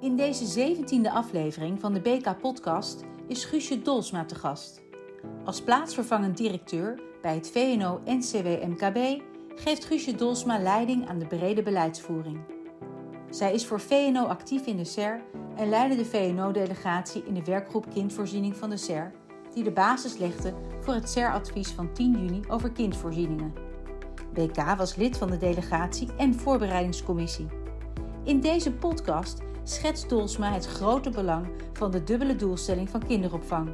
In deze zeventiende aflevering van de BK-podcast is Guusje Dolsma te gast. Als plaatsvervangend directeur bij het VNO-NCW-MKB geeft Guusje Dolsma leiding aan de brede beleidsvoering. Zij is voor VNO actief in de SER en leidde de VNO-delegatie in de werkgroep Kindvoorziening van de SER, die de basis legde voor het SER-advies van 10 juni over kindvoorzieningen. BK was lid van de delegatie en voorbereidingscommissie. In deze podcast schetst Dolsma het grote belang van de dubbele doelstelling van kinderopvang: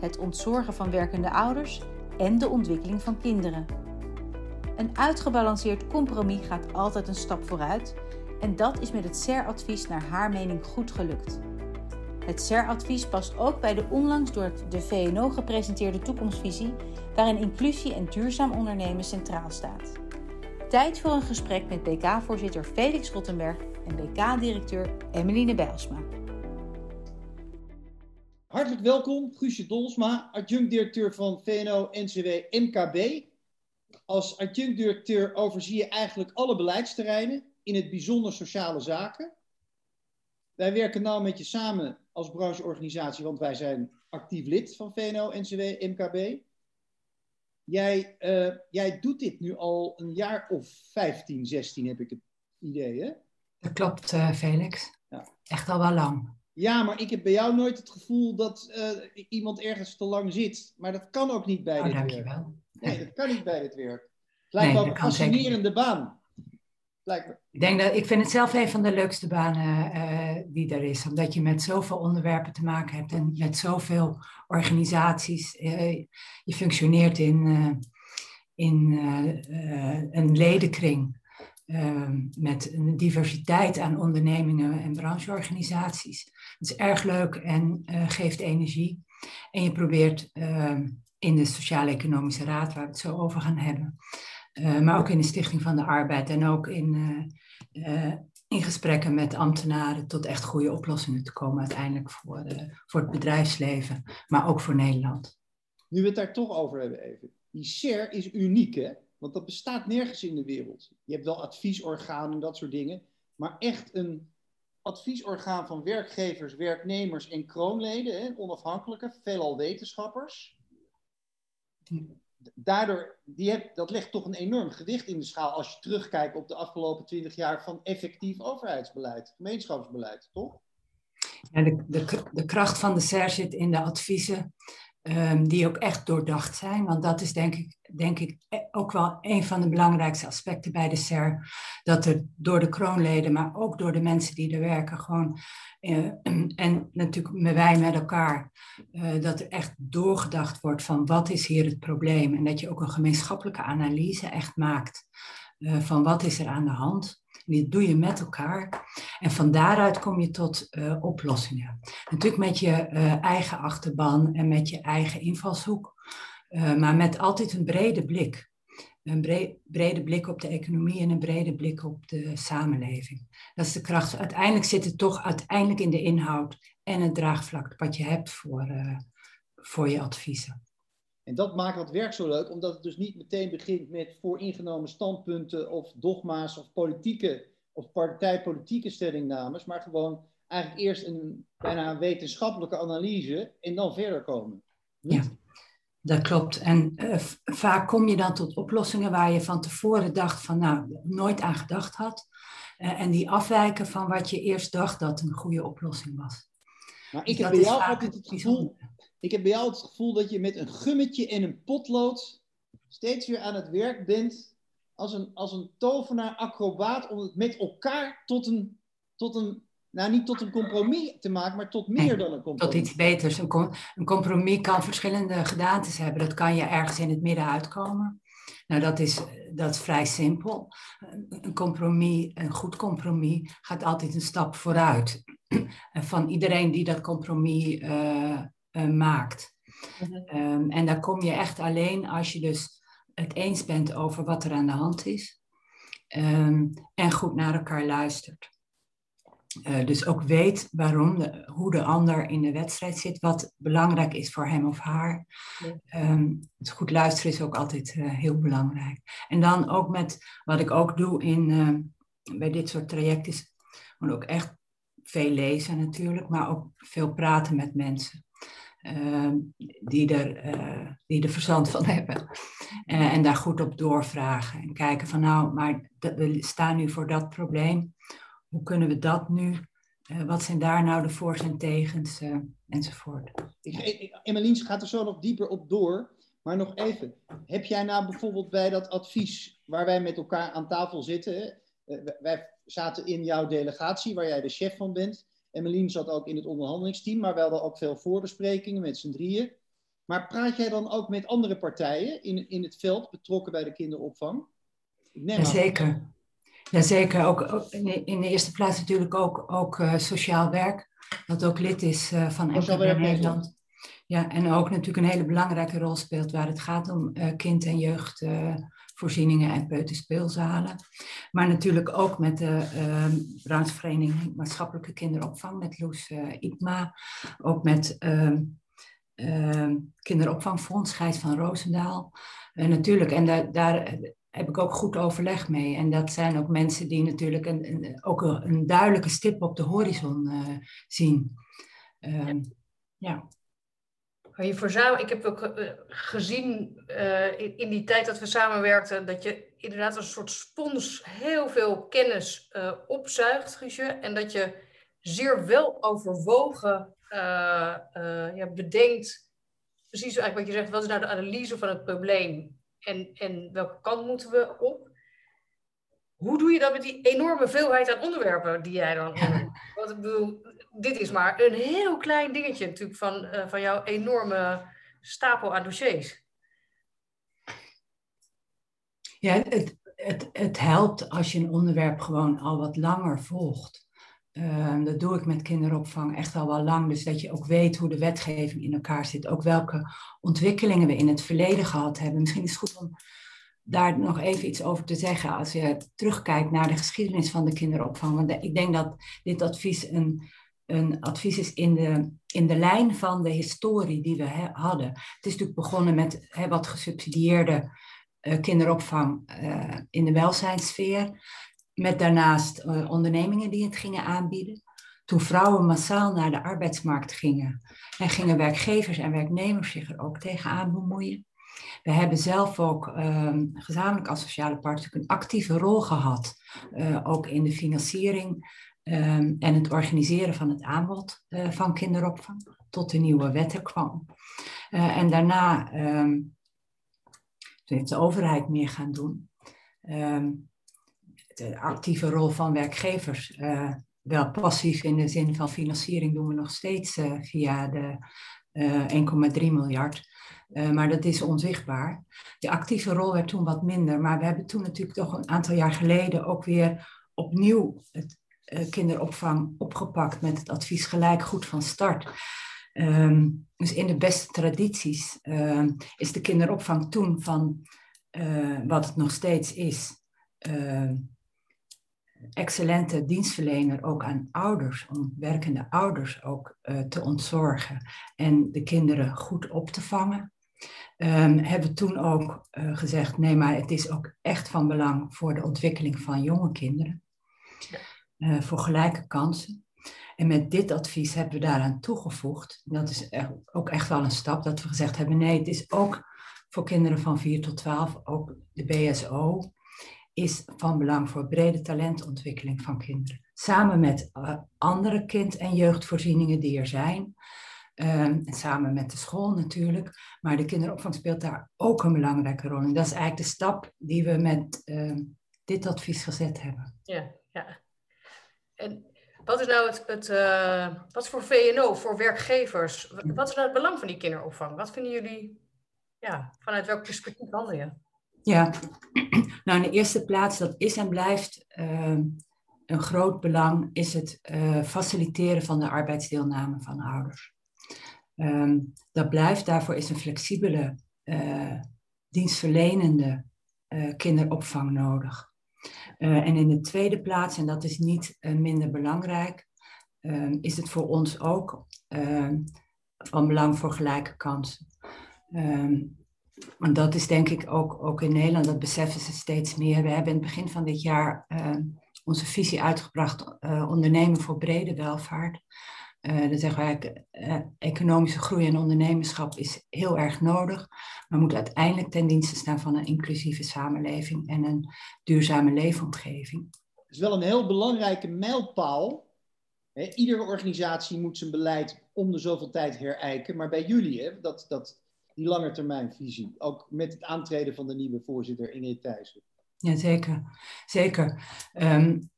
het ontzorgen van werkende ouders en de ontwikkeling van kinderen. Een uitgebalanceerd compromis gaat altijd een stap vooruit en dat is met het SER-advies naar haar mening goed gelukt. Het SER-advies past ook bij de onlangs door de VNO gepresenteerde toekomstvisie, waarin inclusie en duurzaam ondernemen centraal staat. Tijd voor een gesprek met BK-voorzitter Felix Rottenberg en BK-directeur Emmeline Bijlsma. Hartelijk welkom, Guusje Dolsma, adjunct-directeur van VNO-NCW MKB. Als adjunct-directeur overzie je eigenlijk alle beleidsterreinen, in het bijzonder sociale zaken. Wij werken nauw met je samen als brancheorganisatie, want wij zijn actief lid van VNO-NCW MKB. Jij, uh, jij doet dit nu al een jaar of 15, 16 heb ik het idee, hè? Dat klopt, uh, Felix. Ja. Echt al wel lang. Ja, maar ik heb bij jou nooit het gevoel dat uh, iemand ergens te lang zit. Maar dat kan ook niet bij oh, dit dankjewel. werk. Nee, dat kan niet bij dit werk. Het lijkt nee, wel een fascinerende baan. Ik, denk dat, ik vind het zelf een van de leukste banen uh, die er is. Omdat je met zoveel onderwerpen te maken hebt en met zoveel organisaties. Uh, je functioneert in, uh, in een ledenkring. Met een diversiteit aan ondernemingen en brancheorganisaties. Het is erg leuk en geeft energie. En je probeert in de Sociaal-Economische Raad, waar we het zo over gaan hebben, uh, maar ook in de Stichting van de Arbeid en ook in, uh, in gesprekken met ambtenaren tot echt goede oplossingen te komen uiteindelijk voor, voor het bedrijfsleven, maar ook voor Nederland. Nu we het daar toch over hebben even. Die SER is uniek hè, want dat bestaat nergens in de wereld. Je hebt wel adviesorganen en dat soort dingen, maar echt een adviesorgaan van werkgevers, werknemers en kroonleden, hè, onafhankelijke, veelal wetenschappers daardoor, die heb, dat legt toch een enorm gewicht in de schaal als je terugkijkt op de afgelopen twintig jaar van effectief overheidsbeleid, gemeenschapsbeleid, toch? Ja, de, de, de kracht van de SER zit in de adviezen um, die ook echt doordacht zijn. Want dat is denk ik, denk ik ook wel een van de belangrijkste aspecten bij de SER. Dat er door de kroonleden, maar ook door de mensen die er werken, gewoon. Uh, en natuurlijk met wij met elkaar, uh, dat er echt doorgedacht wordt van wat is hier het probleem. En dat je ook een gemeenschappelijke analyse echt maakt uh, van wat is er aan de hand. Die doe je met elkaar. En van daaruit kom je tot uh, oplossingen. Natuurlijk met je uh, eigen achterban en met je eigen invalshoek. Maar met altijd een brede blik. Een bre brede blik op de economie en een brede blik op de samenleving. Dat is de kracht. Uiteindelijk zit het toch uiteindelijk in de inhoud en het draagvlak wat je hebt voor, voor je adviezen. En dat maakt het werk zo leuk, omdat het dus niet meteen begint met vooringenomen standpunten of dogma's of politieke of partijpolitieke stellingnames, maar gewoon eigenlijk eerst een bijna een wetenschappelijke analyse en dan verder komen. Ja, dat klopt. En uh, vaak kom je dan tot oplossingen waar je van tevoren dacht van nou, nooit aan gedacht had. Uh, en die afwijken van wat je eerst dacht dat een goede oplossing was. Maar ik dus heb bij jou altijd het gevoel, ik heb bij jou het gevoel dat je met een gummetje en een potlood steeds weer aan het werk bent als een, als een tovenaar, acrobaat, om het met elkaar tot een, tot een, nou niet tot een compromis te maken, maar tot meer dan een compromis. Tot iets beters. Een, com een compromis kan verschillende gedaantes hebben. Dat kan je ergens in het midden uitkomen. Nou, dat is, dat is vrij simpel. Een compromis, een goed compromis, gaat altijd een stap vooruit. Van iedereen die dat compromis uh, uh, maakt. -hmm. um, en daar kom je echt alleen als je dus het eens bent over wat er aan de hand is. Um, en goed naar elkaar luistert. Uh, dus ook weet waarom, de, hoe de ander in de wedstrijd zit, wat belangrijk is voor hem of haar. Ja. Um, het goed luisteren is ook altijd uh, heel belangrijk. En dan ook met wat ik ook doe in, uh, bij dit soort trajecten, is ook echt veel lezen natuurlijk, maar ook veel praten met mensen. Ehm, die, er, uh, die er verstand van hebben. Uh, en daar goed op doorvragen. En kijken van nou, maar we staan nu voor dat probleem. Hoe kunnen we dat nu? Uh, wat zijn daar nou de voor's en tegens? enzovoort. Emmeline gaat er zo nog dieper op door. Maar nog even, heb jij nou bijvoorbeeld bij dat advies waar wij met elkaar aan tafel zitten, wij zaten in jouw delegatie waar jij de chef van bent, Emmeline zat ook in het onderhandelingsteam, maar we hadden ook veel voorbesprekingen met z'n drieën. Maar praat jij dan ook met andere partijen in, in het veld betrokken bij de kinderopvang? Jazeker. Jazeker. Ook, ook in de eerste plaats natuurlijk ook, ook uh, sociaal werk, dat ook lid is uh, van NKB Nederland. Ja, en ook natuurlijk een hele belangrijke rol speelt waar het gaat om uh, kind- en jeugd voorzieningen en peuterspeelzalen. Maar natuurlijk ook met de uh, Maatschappelijke Kinderopvang, met Loes uh, Ipma. Ook met uh, Kinderopvangfonds, Gijs van Roosendaal. Natuurlijk, en daar, daar heb ik ook goed overleg mee. En dat zijn ook mensen die natuurlijk een, ook een, duidelijke stip op de horizon zien. Ja. Je ik heb ook eh, gezien uh, in, die tijd dat we samenwerkten, dat je inderdaad als een soort spons heel veel kennis uh, opzuigt, Guusje. En dat je zeer wel overwogen ja, bedenkt, precies eigenlijk wat je zegt, wat is nou de analyse van het probleem en, en welke kant moeten we op? Hoe doe je dat met die enorme veelheid aan onderwerpen die jij dan... Wat ik bedoel, dit is maar een heel klein dingetje natuurlijk van, uh, van jouw enorme stapel aan dossiers. Ja, het, het, het helpt als je een onderwerp gewoon al wat langer volgt. Uh, dat doe ik met kinderopvang echt al wel lang. Dus dat je ook weet hoe de wetgeving in elkaar zit. Ook welke ontwikkelingen we in het verleden gehad hebben. Misschien is het goed om daar nog even iets over te zeggen. Als je terugkijkt naar de geschiedenis van de kinderopvang. Want ik denk dat dit advies een een advies is in de, in de lijn van de historie die we hadden. Het is natuurlijk begonnen met wat gesubsidieerde uh, kinderopvang uh, in de welzijnssfeer. Met daarnaast uh, ondernemingen die het gingen aanbieden. Toen vrouwen massaal naar de arbeidsmarkt gingen, en gingen werkgevers en werknemers zich er ook tegenaan bemoeien. We hebben zelf ook um, gezamenlijk als sociale partner een actieve rol gehad, ook in de financiering um, en het organiseren van het aanbod uh, van kinderopvang, tot de nieuwe wet er kwam. Uh, en daarna um, heeft de overheid meer gaan doen. De actieve rol van werkgevers, wel passief in de zin van financiering, doen we nog steeds via de 1,3 miljard. Uh, maar dat is onzichtbaar. De actieve rol werd toen wat minder. Maar we hebben toen natuurlijk toch een aantal jaar geleden ook weer opnieuw het uh, kinderopvang opgepakt met het advies gelijk goed van start. Um, dus in de beste tradities uh, is de kinderopvang toen van uh, wat het nog steeds is, ehm, excellente dienstverlener ook aan ouders, om werkende ouders ook eh, te ontzorgen en de kinderen goed op te vangen. Um, hebben we toen ook gezegd, nee, maar het is ook echt van belang voor de ontwikkeling van jonge kinderen. Eh, voor gelijke kansen. En met dit advies hebben we daaraan toegevoegd, dat is ook echt wel een stap, dat we gezegd hebben, nee, het is ook voor kinderen van 4 tot 12, ook de BSO, is van belang voor brede talentontwikkeling van kinderen. Samen met uh, andere kind- en jeugdvoorzieningen die er zijn. Um, en samen met de school natuurlijk. Maar de kinderopvang speelt daar ook een belangrijke rol. En dat is eigenlijk de stap die we met uh, dit advies gezet hebben. Ja, ja. En wat is nou het, het uh, wat is voor VNO, voor werkgevers, wat is nou het belang van die kinderopvang? Wat vinden jullie, ja, vanuit welk perspectief handel je? Ja, nou in de eerste plaats, dat is en blijft uh, een groot belang, is het uh, faciliteren van de arbeidsdeelname van ouders. Um, dat blijft, daarvoor is een flexibele, dienstverlenende kinderopvang nodig. Uh, en in de tweede plaats, en dat is niet minder belangrijk, uh, is het voor ons ook ehm, van belang voor gelijke kansen. En dat is denk ik ook, ook in Nederland, dat beseffen ze steeds meer. We hebben in het begin van dit jaar onze visie uitgebracht, ondernemen voor brede welvaart. Uh, dan zeggen uh, economische groei en ondernemerschap is heel erg nodig, maar moet uiteindelijk ten dienste staan van een inclusieve samenleving en een duurzame leefomgeving. Het is wel een heel belangrijke mijlpaal. He, iedere organisatie moet zijn beleid om de zoveel tijd herijken, maar bij jullie, hè, dat, dat, die langetermijnvisie, ook met het aantreden van de nieuwe voorzitter Ingrid Thijssen. Ja, zeker. zeker. Um,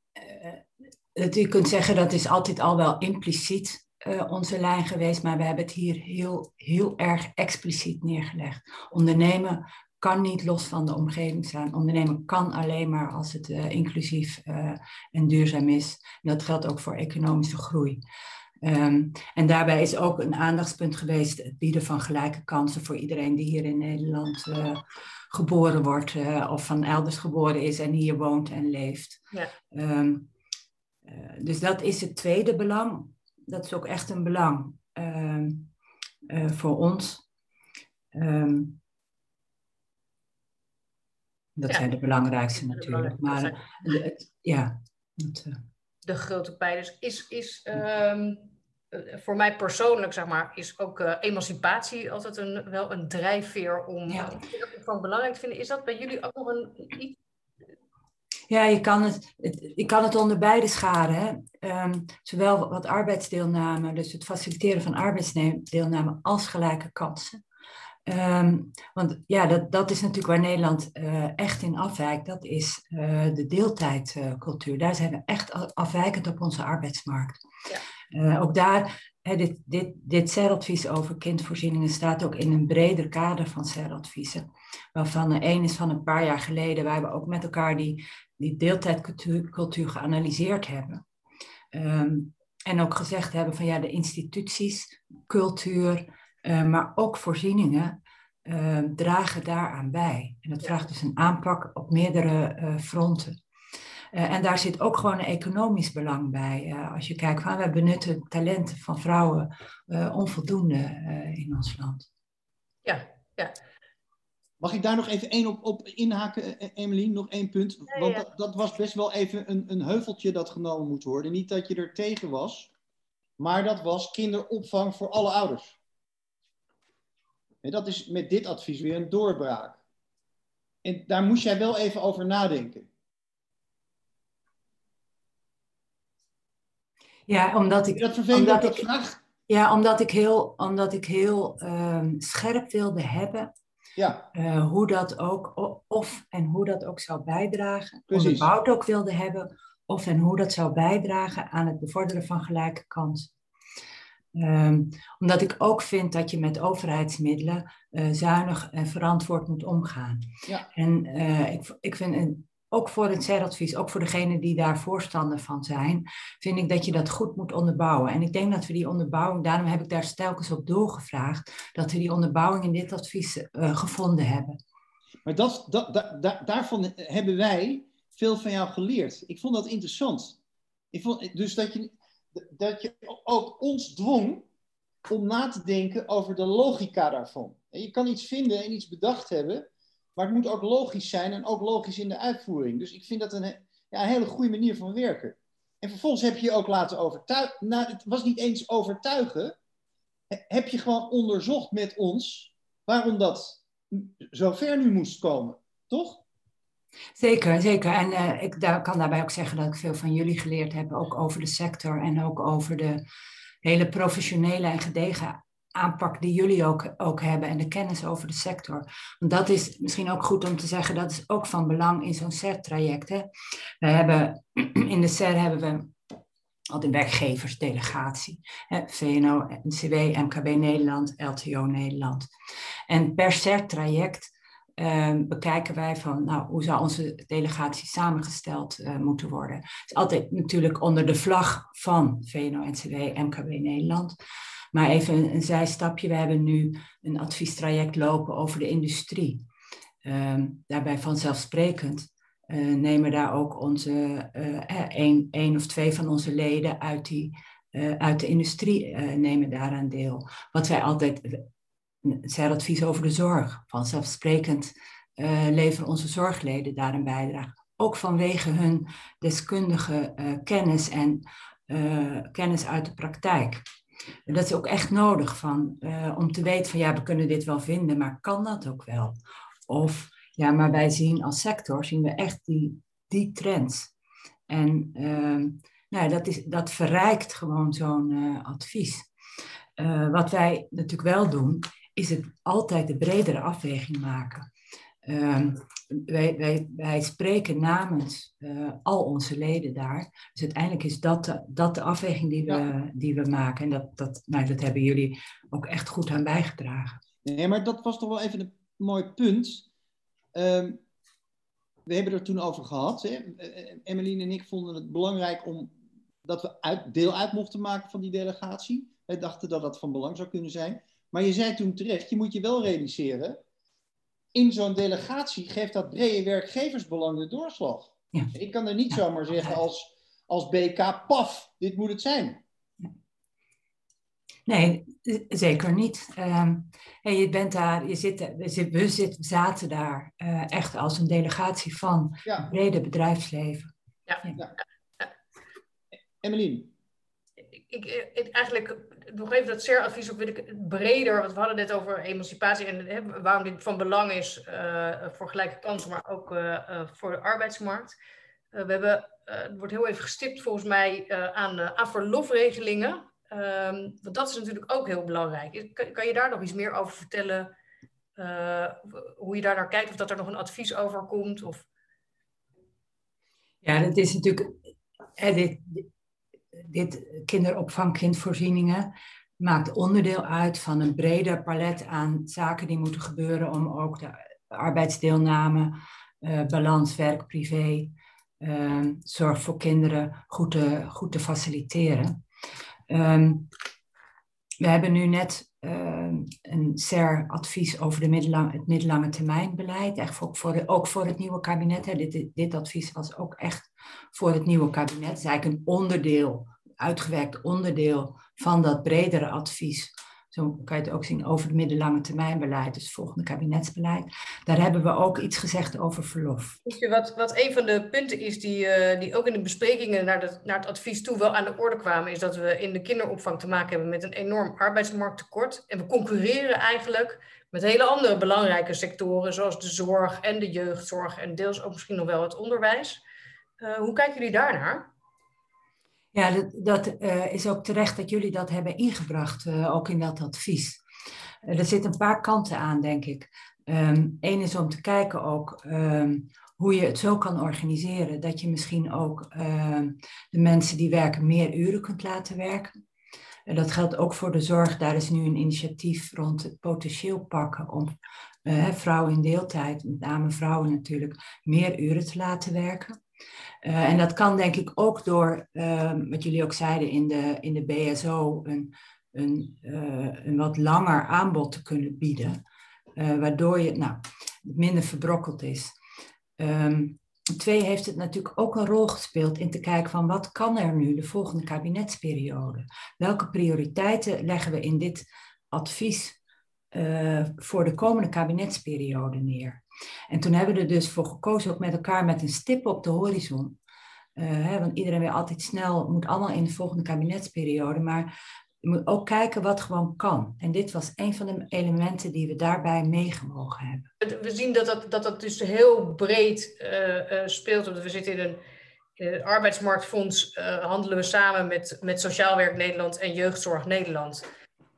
dat u kunt zeggen dat is altijd al wel impliciet uh, onze lijn geweest, maar we hebben het hier heel, heel erg expliciet neergelegd. Ondernemen kan niet los van de omgeving staan. Ondernemen kan alleen maar als het uh, inclusief uh, en duurzaam is. En dat geldt ook voor economische groei. Um, en daarbij is ook een aandachtspunt geweest het bieden van gelijke kansen voor iedereen die hier in Nederland uh, geboren wordt of van elders geboren is en hier woont en leeft. Ja. Um, uh, dus dat is het tweede belang. Dat is ook echt een belang uh, uh, voor ons. Um, dat ja. zijn de belangrijkste natuurlijk. Maar het, ja. Het, de grote pijlers is, is um, voor mij persoonlijk, zeg maar, is ook emancipatie altijd een, wel een drijfveer om ja. van belangrijk te vinden. Is dat bij jullie ook nog een, iets ja, je kan het, je kan het onder beide scharen. Um, zowel wat arbeidsdeelname, dus het faciliteren van arbeidsdeelname, als gelijke kansen. Um, want ja, dat, dat is natuurlijk waar Nederland uh, echt in afwijkt. Dat is uh, de deeltijdcultuur. Daar zijn we echt afwijkend op onze arbeidsmarkt. Ja. Uh, ook daar, dit, dit, dit CER-advies over kindvoorzieningen staat ook in een breder kader van CER-adviezen. Waarvan er één is van een paar jaar geleden, waar we ook met elkaar die die deeltijdcultuur geanalyseerd hebben. Um, en ook gezegd hebben van ja, de instituties, cultuur, uh, maar ook voorzieningen uh, dragen daaraan bij. En dat vraagt dus een aanpak op meerdere uh, fronten. en daar zit ook gewoon een economisch belang bij. als je kijkt van we benutten talenten van vrouwen onvoldoende in ons land. Ja, ja. Mag ik daar nog even één op, op inhaken, e-, e-, Emily? Nog één punt. Want dat, dat, was best wel even een, een heuveltje dat genomen moet worden. Niet dat je er tegen was, maar dat was kinderopvang voor alle ouders. En dat is met dit advies weer een doorbraak. En daar moest jij wel even over nadenken. Ja, omdat ik. Dat vervelend omdat dat ik, vraag. Ja, omdat ik heel, omdat ik heel um, scherp wilde hebben ja. Uh, hoe dat ook, of en hoe dat ook zou bijdragen, Precies. onderbouwd ook wilde hebben, of en hoe dat zou bijdragen aan het bevorderen van gelijke kansen. Um, omdat ik ook vind dat je met overheidsmiddelen uh, zuinig en verantwoord moet omgaan. Ja. En uh, ik, ik vind een, ook voor het CER-advies, ook voor degenen die daar voorstander van zijn, vind ik dat je dat goed moet onderbouwen. En ik denk dat we die onderbouwing, daarom heb ik daar telkens op doorgevraagd, dat we die onderbouwing in dit advies uh, gevonden hebben. Maar dat, dat, da, daarvan hebben wij veel van jou geleerd. Ik vond dat interessant. Ik vond, dus dat je, dat je ook ons dwong om na te denken over de logica daarvan. Je kan iets vinden en iets bedacht hebben, maar het moet ook logisch zijn en ook logisch in de uitvoering. Dus ik vind dat een, ja, een hele goede manier van werken. En vervolgens heb je je ook laten overtuigen. Nou, het was niet eens overtuigen. Heb je gewoon onderzocht met ons waarom dat zo ver nu moest komen, toch? Zeker, zeker. En uh, ik kan daarbij ook zeggen dat ik veel van jullie geleerd heb, ook over de sector en ook over de hele professionele en gedegen aanpak die jullie ook, ook hebben en de kennis over de sector. Want dat is misschien ook goed om te zeggen, dat is ook van belang in zo'n CER-traject. We hebben, in de CER hebben we al een werkgeversdelegatie. Hè, VNO, NCW, MKB Nederland, LTO Nederland. En per CER-traject uh, bekijken wij van, nou, hoe zou onze delegatie samengesteld uh, moeten worden. Het is altijd natuurlijk onder de vlag van VNO, NCW, MKB Nederland. Maar even een, zijstapje. We hebben nu een adviestraject lopen over de industrie. Um, daarbij vanzelfsprekend uh, nemen daar ook onze, één, of twee van onze leden uit, die, uit de industrie nemen daaraan deel. Wat wij altijd, zij advies over de zorg. Vanzelfsprekend leveren onze zorgleden daar een bijdrage. ook vanwege hun deskundige kennis en kennis uit de praktijk. Dat is ook echt nodig van, uh, om te weten van ja, we kunnen dit wel vinden, maar kan dat ook wel? Of ja, maar wij zien als sector zien we echt die, die trends. En uh, nou, dat, is, dat verrijkt gewoon zo'n uh, advies. Uh, wat wij natuurlijk wel doen, is het altijd de bredere afweging maken. Um, wij, wij, wij spreken namens uh, al onze leden daar. Dus uiteindelijk is dat de, dat de afweging die we, ja. die we maken. En dat, dat, nou, dat hebben jullie ook echt goed aan bijgedragen. Nee, maar dat was toch wel even een mooi punt. Um, we hebben er toen over gehad. Hè? Emmeline en ik vonden het belangrijk om dat we uit, deel uit mochten maken van die delegatie. We dachten dat dat van belang zou kunnen zijn. Maar je zei toen terecht, je moet je wel realiseren in zo'n delegatie geeft dat brede werkgeversbelang de doorslag. Ja. Ik kan er niet ja. zomaar zeggen als, als BK, paf, dit moet het zijn. Nee, zeker niet. Um, en je bent daar, je zit, we, zit, we zit, zaten daar uh, echt als een delegatie van ja. het brede bedrijfsleven. Ja. ja. Emmeline? Ik, ik, eigenlijk nog even dat CER-advies ook ik breder, want we hadden net over emancipatie en hè, waarom dit van belang is uh, voor gelijke kansen, maar ook uh, voor de arbeidsmarkt. we hebben, het wordt heel even gestipt volgens mij aan, aan verlofregelingen. Um, want dat is natuurlijk ook heel belangrijk. Kan, kan je daar nog iets meer over vertellen? hoe je daar naar kijkt, of dat er nog een advies over komt? Of... Ja, dat is natuurlijk. dit, dit kinderopvang, kindvoorzieningen maakt onderdeel uit van een breder palet aan zaken die moeten gebeuren om ook de arbeidsdeelname, uh, balans werk-privé, uh, zorg voor kinderen goed te, goed te faciliteren. Um, we hebben nu net uh, een SER-advies over de middellang, het middellange termijnbeleid, echt ook voor, de, ook voor het nieuwe kabinet. Hè. Dit, dit, advies was ook echt voor het nieuwe kabinet. Het is eigenlijk een onderdeel, uitgewerkt onderdeel van dat bredere advies. Zo kan je het ook zien over het middellange termijnbeleid, dus het volgende kabinetsbeleid. Daar hebben we ook iets gezegd over verlof. Wat, wat een van de punten is die, uh, die ook in de besprekingen naar, de, naar het advies toe wel aan de orde kwamen, is dat we in de kinderopvang te maken hebben met een enorm arbeidsmarkttekort. En we concurreren eigenlijk met hele andere belangrijke sectoren, zoals de zorg en de jeugdzorg en deels ook misschien nog wel het onderwijs. Uh, hoe kijken jullie daarnaar? Ja, dat, dat uh, is ook terecht dat jullie dat hebben ingebracht, uh, ook in dat advies. Er zitten een paar kanten aan, denk ik. Eén is om te kijken ook um, hoe je het zo kan organiseren dat je misschien ook um, de mensen die werken meer uren kunt laten werken. En dat geldt ook voor de zorg. Daar is nu een initiatief rond het potentieel pakken om vrouwen in deeltijd, met name vrouwen natuurlijk, meer uren te laten werken. Uh, en dat kan denk ik ook door, uh, wat jullie ook zeiden in de, in de BSO, een, een, uh, een wat langer aanbod te kunnen bieden. waardoor je nou, minder verbrokkeld is. Um, twee heeft het natuurlijk ook een rol gespeeld in te kijken van wat kan er nu de volgende kabinetsperiode? Welke prioriteiten leggen we in dit advies voor de komende kabinetsperiode neer? En toen hebben we er dus voor gekozen, ook met elkaar met een stip op de horizon. Uh, hè, want iedereen wil altijd snel, moet allemaal in de volgende kabinetsperiode. Maar je moet ook kijken wat gewoon kan. En dit was een van de elementen die we daarbij meegewogen hebben. We zien dat dat, dat, dat dus heel breed uh, uh, speelt. Want we zitten in een, in het arbeidsmarktfonds, handelen we samen met, met Sociaal Werk Nederland en Jeugdzorg Nederland.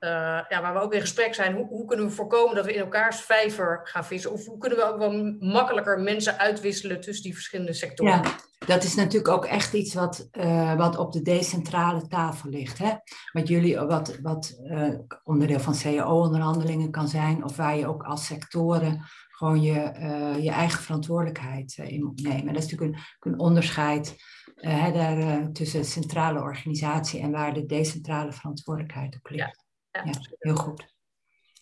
Uh, ja, waar we ook in gesprek zijn, hoe, hoe, kunnen we voorkomen dat we in elkaars vijver gaan vissen? Of hoe kunnen we ook wel makkelijker mensen uitwisselen tussen die verschillende sectoren? Ja, dat is natuurlijk ook echt iets wat, uh, wat op de decentrale tafel ligt. Hè? Wat jullie, wat, wat uh, onderdeel van CAO-onderhandelingen kan zijn, of waar je ook als sectoren gewoon je, je eigen verantwoordelijkheid in moet nemen. Dat is natuurlijk een, een onderscheid daar, tussen de centrale organisatie en waar de decentrale verantwoordelijkheid op ligt. Ja. Ja, heel goed.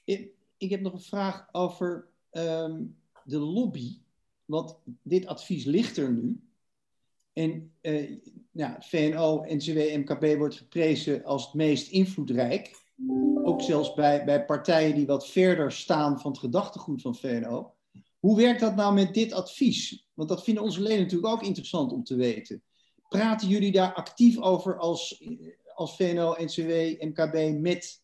Ik, ik, heb nog een vraag over um, de lobby. Want dit advies ligt er nu. En uh, ja, VNO, NCW, MKB wordt geprezen als het meest invloedrijk. Ook zelfs bij, bij partijen die wat verder staan van het gedachtegoed van VNO. Hoe werkt dat nou met dit advies? Want dat vinden onze leden natuurlijk ook interessant om te weten. Praten jullie daar actief over als, als VNO, NCW, MKB met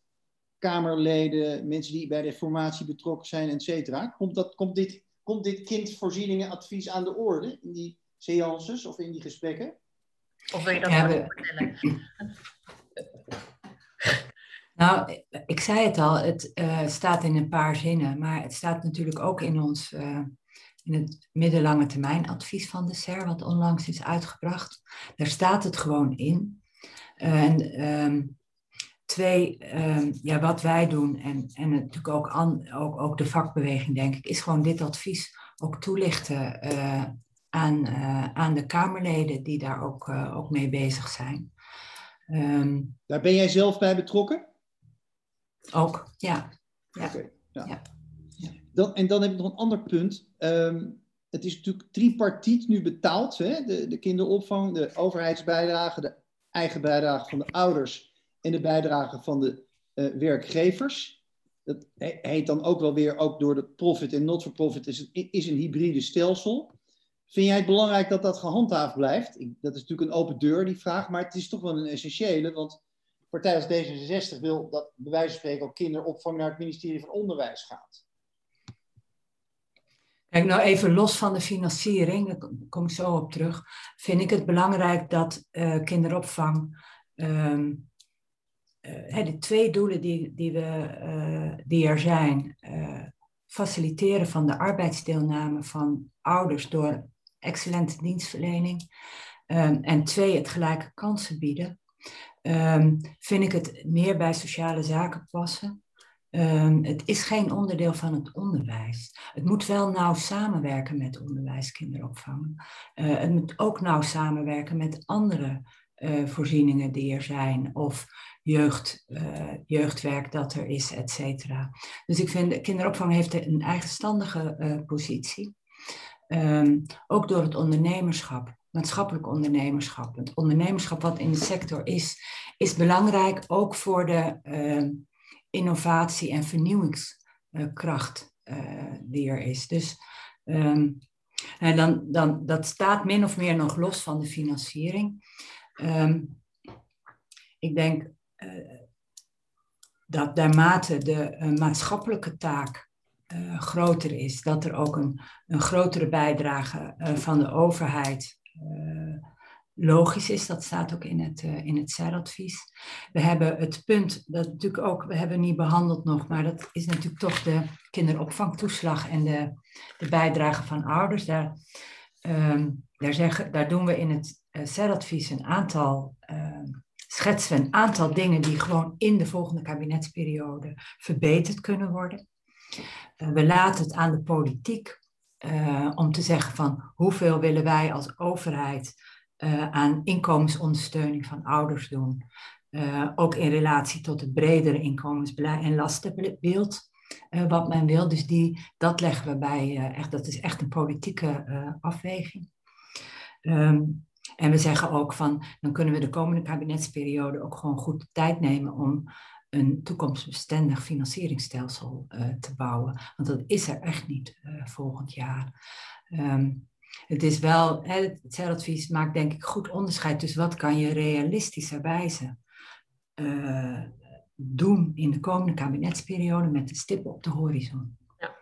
Kamerleden, mensen die bij de formatie betrokken zijn, et cetera? Komt, dat, komt, dit, komt dit kindvoorzieningenadvies aan de orde in die seances of in die gesprekken? Of wil je dat ja, we... vertellen? Nou, ik zei het al, het uh, staat in een paar zinnen, maar het staat natuurlijk ook in ons uh, in het middellange termijn advies van de SER, wat onlangs is uitgebracht. Daar staat het gewoon in. En um, twee, um, ja, wat wij doen en, en natuurlijk ook, an, ook, ook de vakbeweging, denk ik, is gewoon dit advies ook toelichten uh, aan, aan de Kamerleden die daar ook, ook mee bezig zijn. Um, daar ben jij zelf bij betrokken? Ook, ja. ja. Okay, ja. ja. Dan, en dan heb ik nog een ander punt. Um, het is natuurlijk tripartiet nu betaald. Hè? De, de kinderopvang, de overheidsbijdrage, de eigen bijdrage van de ouders en de bijdrage van de uh, werkgevers. Dat heet dan ook wel weer, ook door de profit en not-for-profit, is, is een hybride stelsel. Vind jij het belangrijk dat dat gehandhaafd blijft? dat is natuurlijk een open deur, die vraag, maar het is toch wel een essentiële, want partij als D66 wil dat bij wijze van spreken ook kinderopvang naar het ministerie van Onderwijs gaat. Kijk, nou even los van de financiering, daar kom ik zo op terug, vind ik het belangrijk dat uh, kinderopvang, um, uh, de twee doelen die, die, we, uh, die er zijn, faciliteren van de arbeidsdeelname van ouders door excellente dienstverlening um, en twee, het gelijke kansen bieden, um, vind ik het meer bij sociale zaken passen. Um, het is geen onderdeel van het onderwijs. Het moet wel nauw samenwerken met onderwijskinderopvang. Uh, het moet ook nauw samenwerken met andere uh, voorzieningen die er zijn. Of jeugd, uh, jeugdwerk dat er is, et cetera. Dus ik vind, kinderopvang heeft een eigenstandige positie. Um, ook door het ondernemerschap maatschappelijk ondernemerschap. Het ondernemerschap wat in de sector is, is belangrijk ook voor de uh, innovatie en vernieuwingskracht die er is. Dus en dan, dan, dat staat min of meer nog los van de financiering. Um, ik denk uh, dat naarmate de maatschappelijke taak uh, groter is, dat er ook een, een grotere bijdrage van de overheid logisch is. Dat staat ook in het, in het CER-advies. We hebben het punt, dat natuurlijk ook, we hebben niet behandeld nog, maar dat is natuurlijk toch de kinderopvangtoeslag en de, de bijdrage van ouders. Daar, um, daar, zeggen, daar doen we in het uh, CER-advies een aantal, uh, schetsen een aantal dingen die gewoon in de volgende kabinetsperiode verbeterd kunnen worden. we laten het aan de politiek uh, om te zeggen van hoeveel willen wij als overheid aan inkomensondersteuning van ouders doen. Ook in relatie tot het bredere inkomensbeleid en lastenbeeld. wat men wil. Dus die, dat leggen we bij, echt, dat is echt een politieke afweging. Um, en we zeggen ook van, dan kunnen we de komende kabinetsperiode ook gewoon goed de tijd nemen om een toekomstbestendig financieringsstelsel uh, te bouwen. Want dat is er echt niet uh, volgend jaar. Um, het is wel, hè, het CER-advies maakt denk ik goed onderscheid tussen wat kan je realistischerwijze uh, doen in de komende kabinetsperiode met een stip op de horizon. Ja.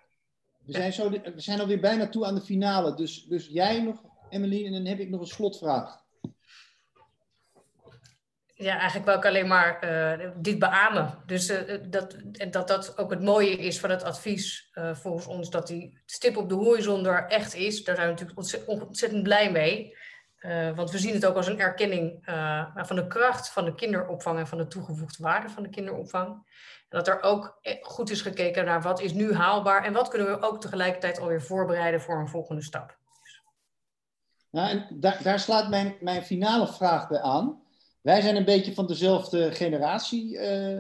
We, zijn zo, we zijn alweer bijna toe aan de finale, dus, dus jij nog, Emmeline, en dan heb ik nog een slotvraag ja, eigenlijk wil ik alleen maar uh, dit beamen. Dus uh, dat, dat dat ook het mooie is van het advies volgens ons, dat die stip op de horizon er echt is. Daar zijn we natuurlijk ontzettend, ontzettend blij mee. want we zien het ook als een erkenning van de kracht van de kinderopvang en van de toegevoegde waarde van de kinderopvang. En dat er ook goed is gekeken naar wat is nu haalbaar en wat kunnen we ook tegelijkertijd alweer voorbereiden voor een volgende stap. Nou, en daar, daar slaat mijn, mijn finale vraag bij aan. Wij zijn een beetje van dezelfde generatie. Uh,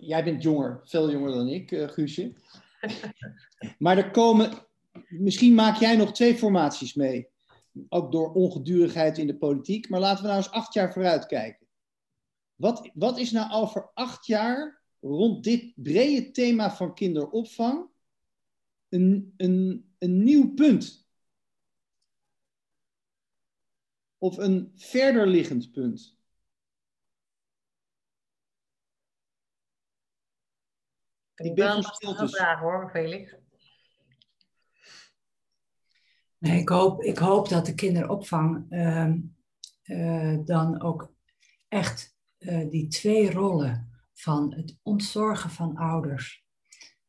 jij bent jonger, veel jonger dan ik, uh, Guusje. maar er komen, misschien maak jij nog twee formaties mee. Ook door ongedurigheid in de politiek. Maar laten we nou eens acht jaar vooruit kijken. Wat, wat is nou over acht jaar rond dit brede thema van kinderopvang een, een, een nieuw punt. Of een verder liggend punt. Ik ben van stiltes. vraag hoor, Felix. Nee, ik, hoop, ik hoop dat de kinderopvang uh, uh, dan ook echt uh, die twee rollen van het ontzorgen van ouders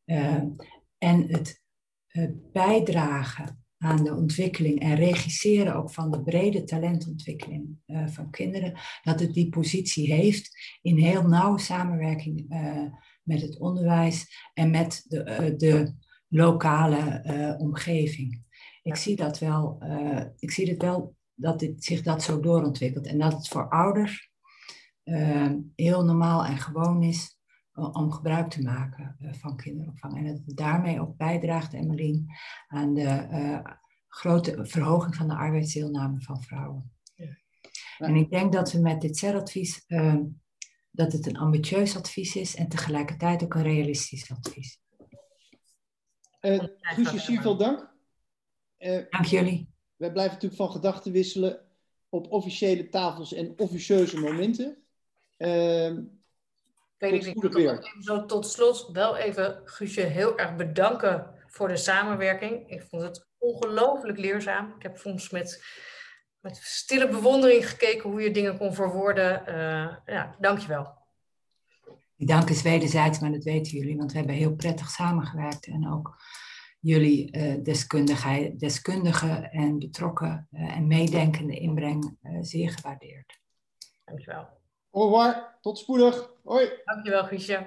ehm, en het eh, bijdragen aan de ontwikkeling en regisseren ook van de brede talentontwikkeling uh, van kinderen, dat het die positie heeft in heel nauwe samenwerking uh, met het onderwijs en met de, uh, de lokale omgeving. Ik zie dat wel, ik zie het wel dat dit, zich dat zo doorontwikkelt en dat het voor ouders heel normaal en gewoon is om gebruik te maken eh, van kinderopvang. En dat het daarmee ook bijdraagt, Emmeline, aan de uh, grote verhoging van de arbeidsdeelname van vrouwen. Ja. En ik denk dat we met dit CER-advies, uh, dat het een ambitieus advies is en tegelijkertijd ook een realistisch advies. Uh, Guusje, veel dank. dank jullie. Wij blijven natuurlijk van gedachten wisselen op officiële tafels en officieuze momenten. Felix, ik wil even zo tot slot wel even Guusje heel erg bedanken voor de samenwerking. Ik vond het ongelooflijk leerzaam. Ik heb soms met, met stille bewondering gekeken hoe je dingen kon verwoorden. Uh, ja, dankjewel. Die dank is wederzijds, maar dat weten jullie, want we hebben heel prettig samengewerkt en ook jullie uh, deskundige en betrokken uh, en meedenkende inbreng zeer gewaardeerd. Dankjewel. Au revoir, tot spoedig. Hoi. Dankjewel, Guusje.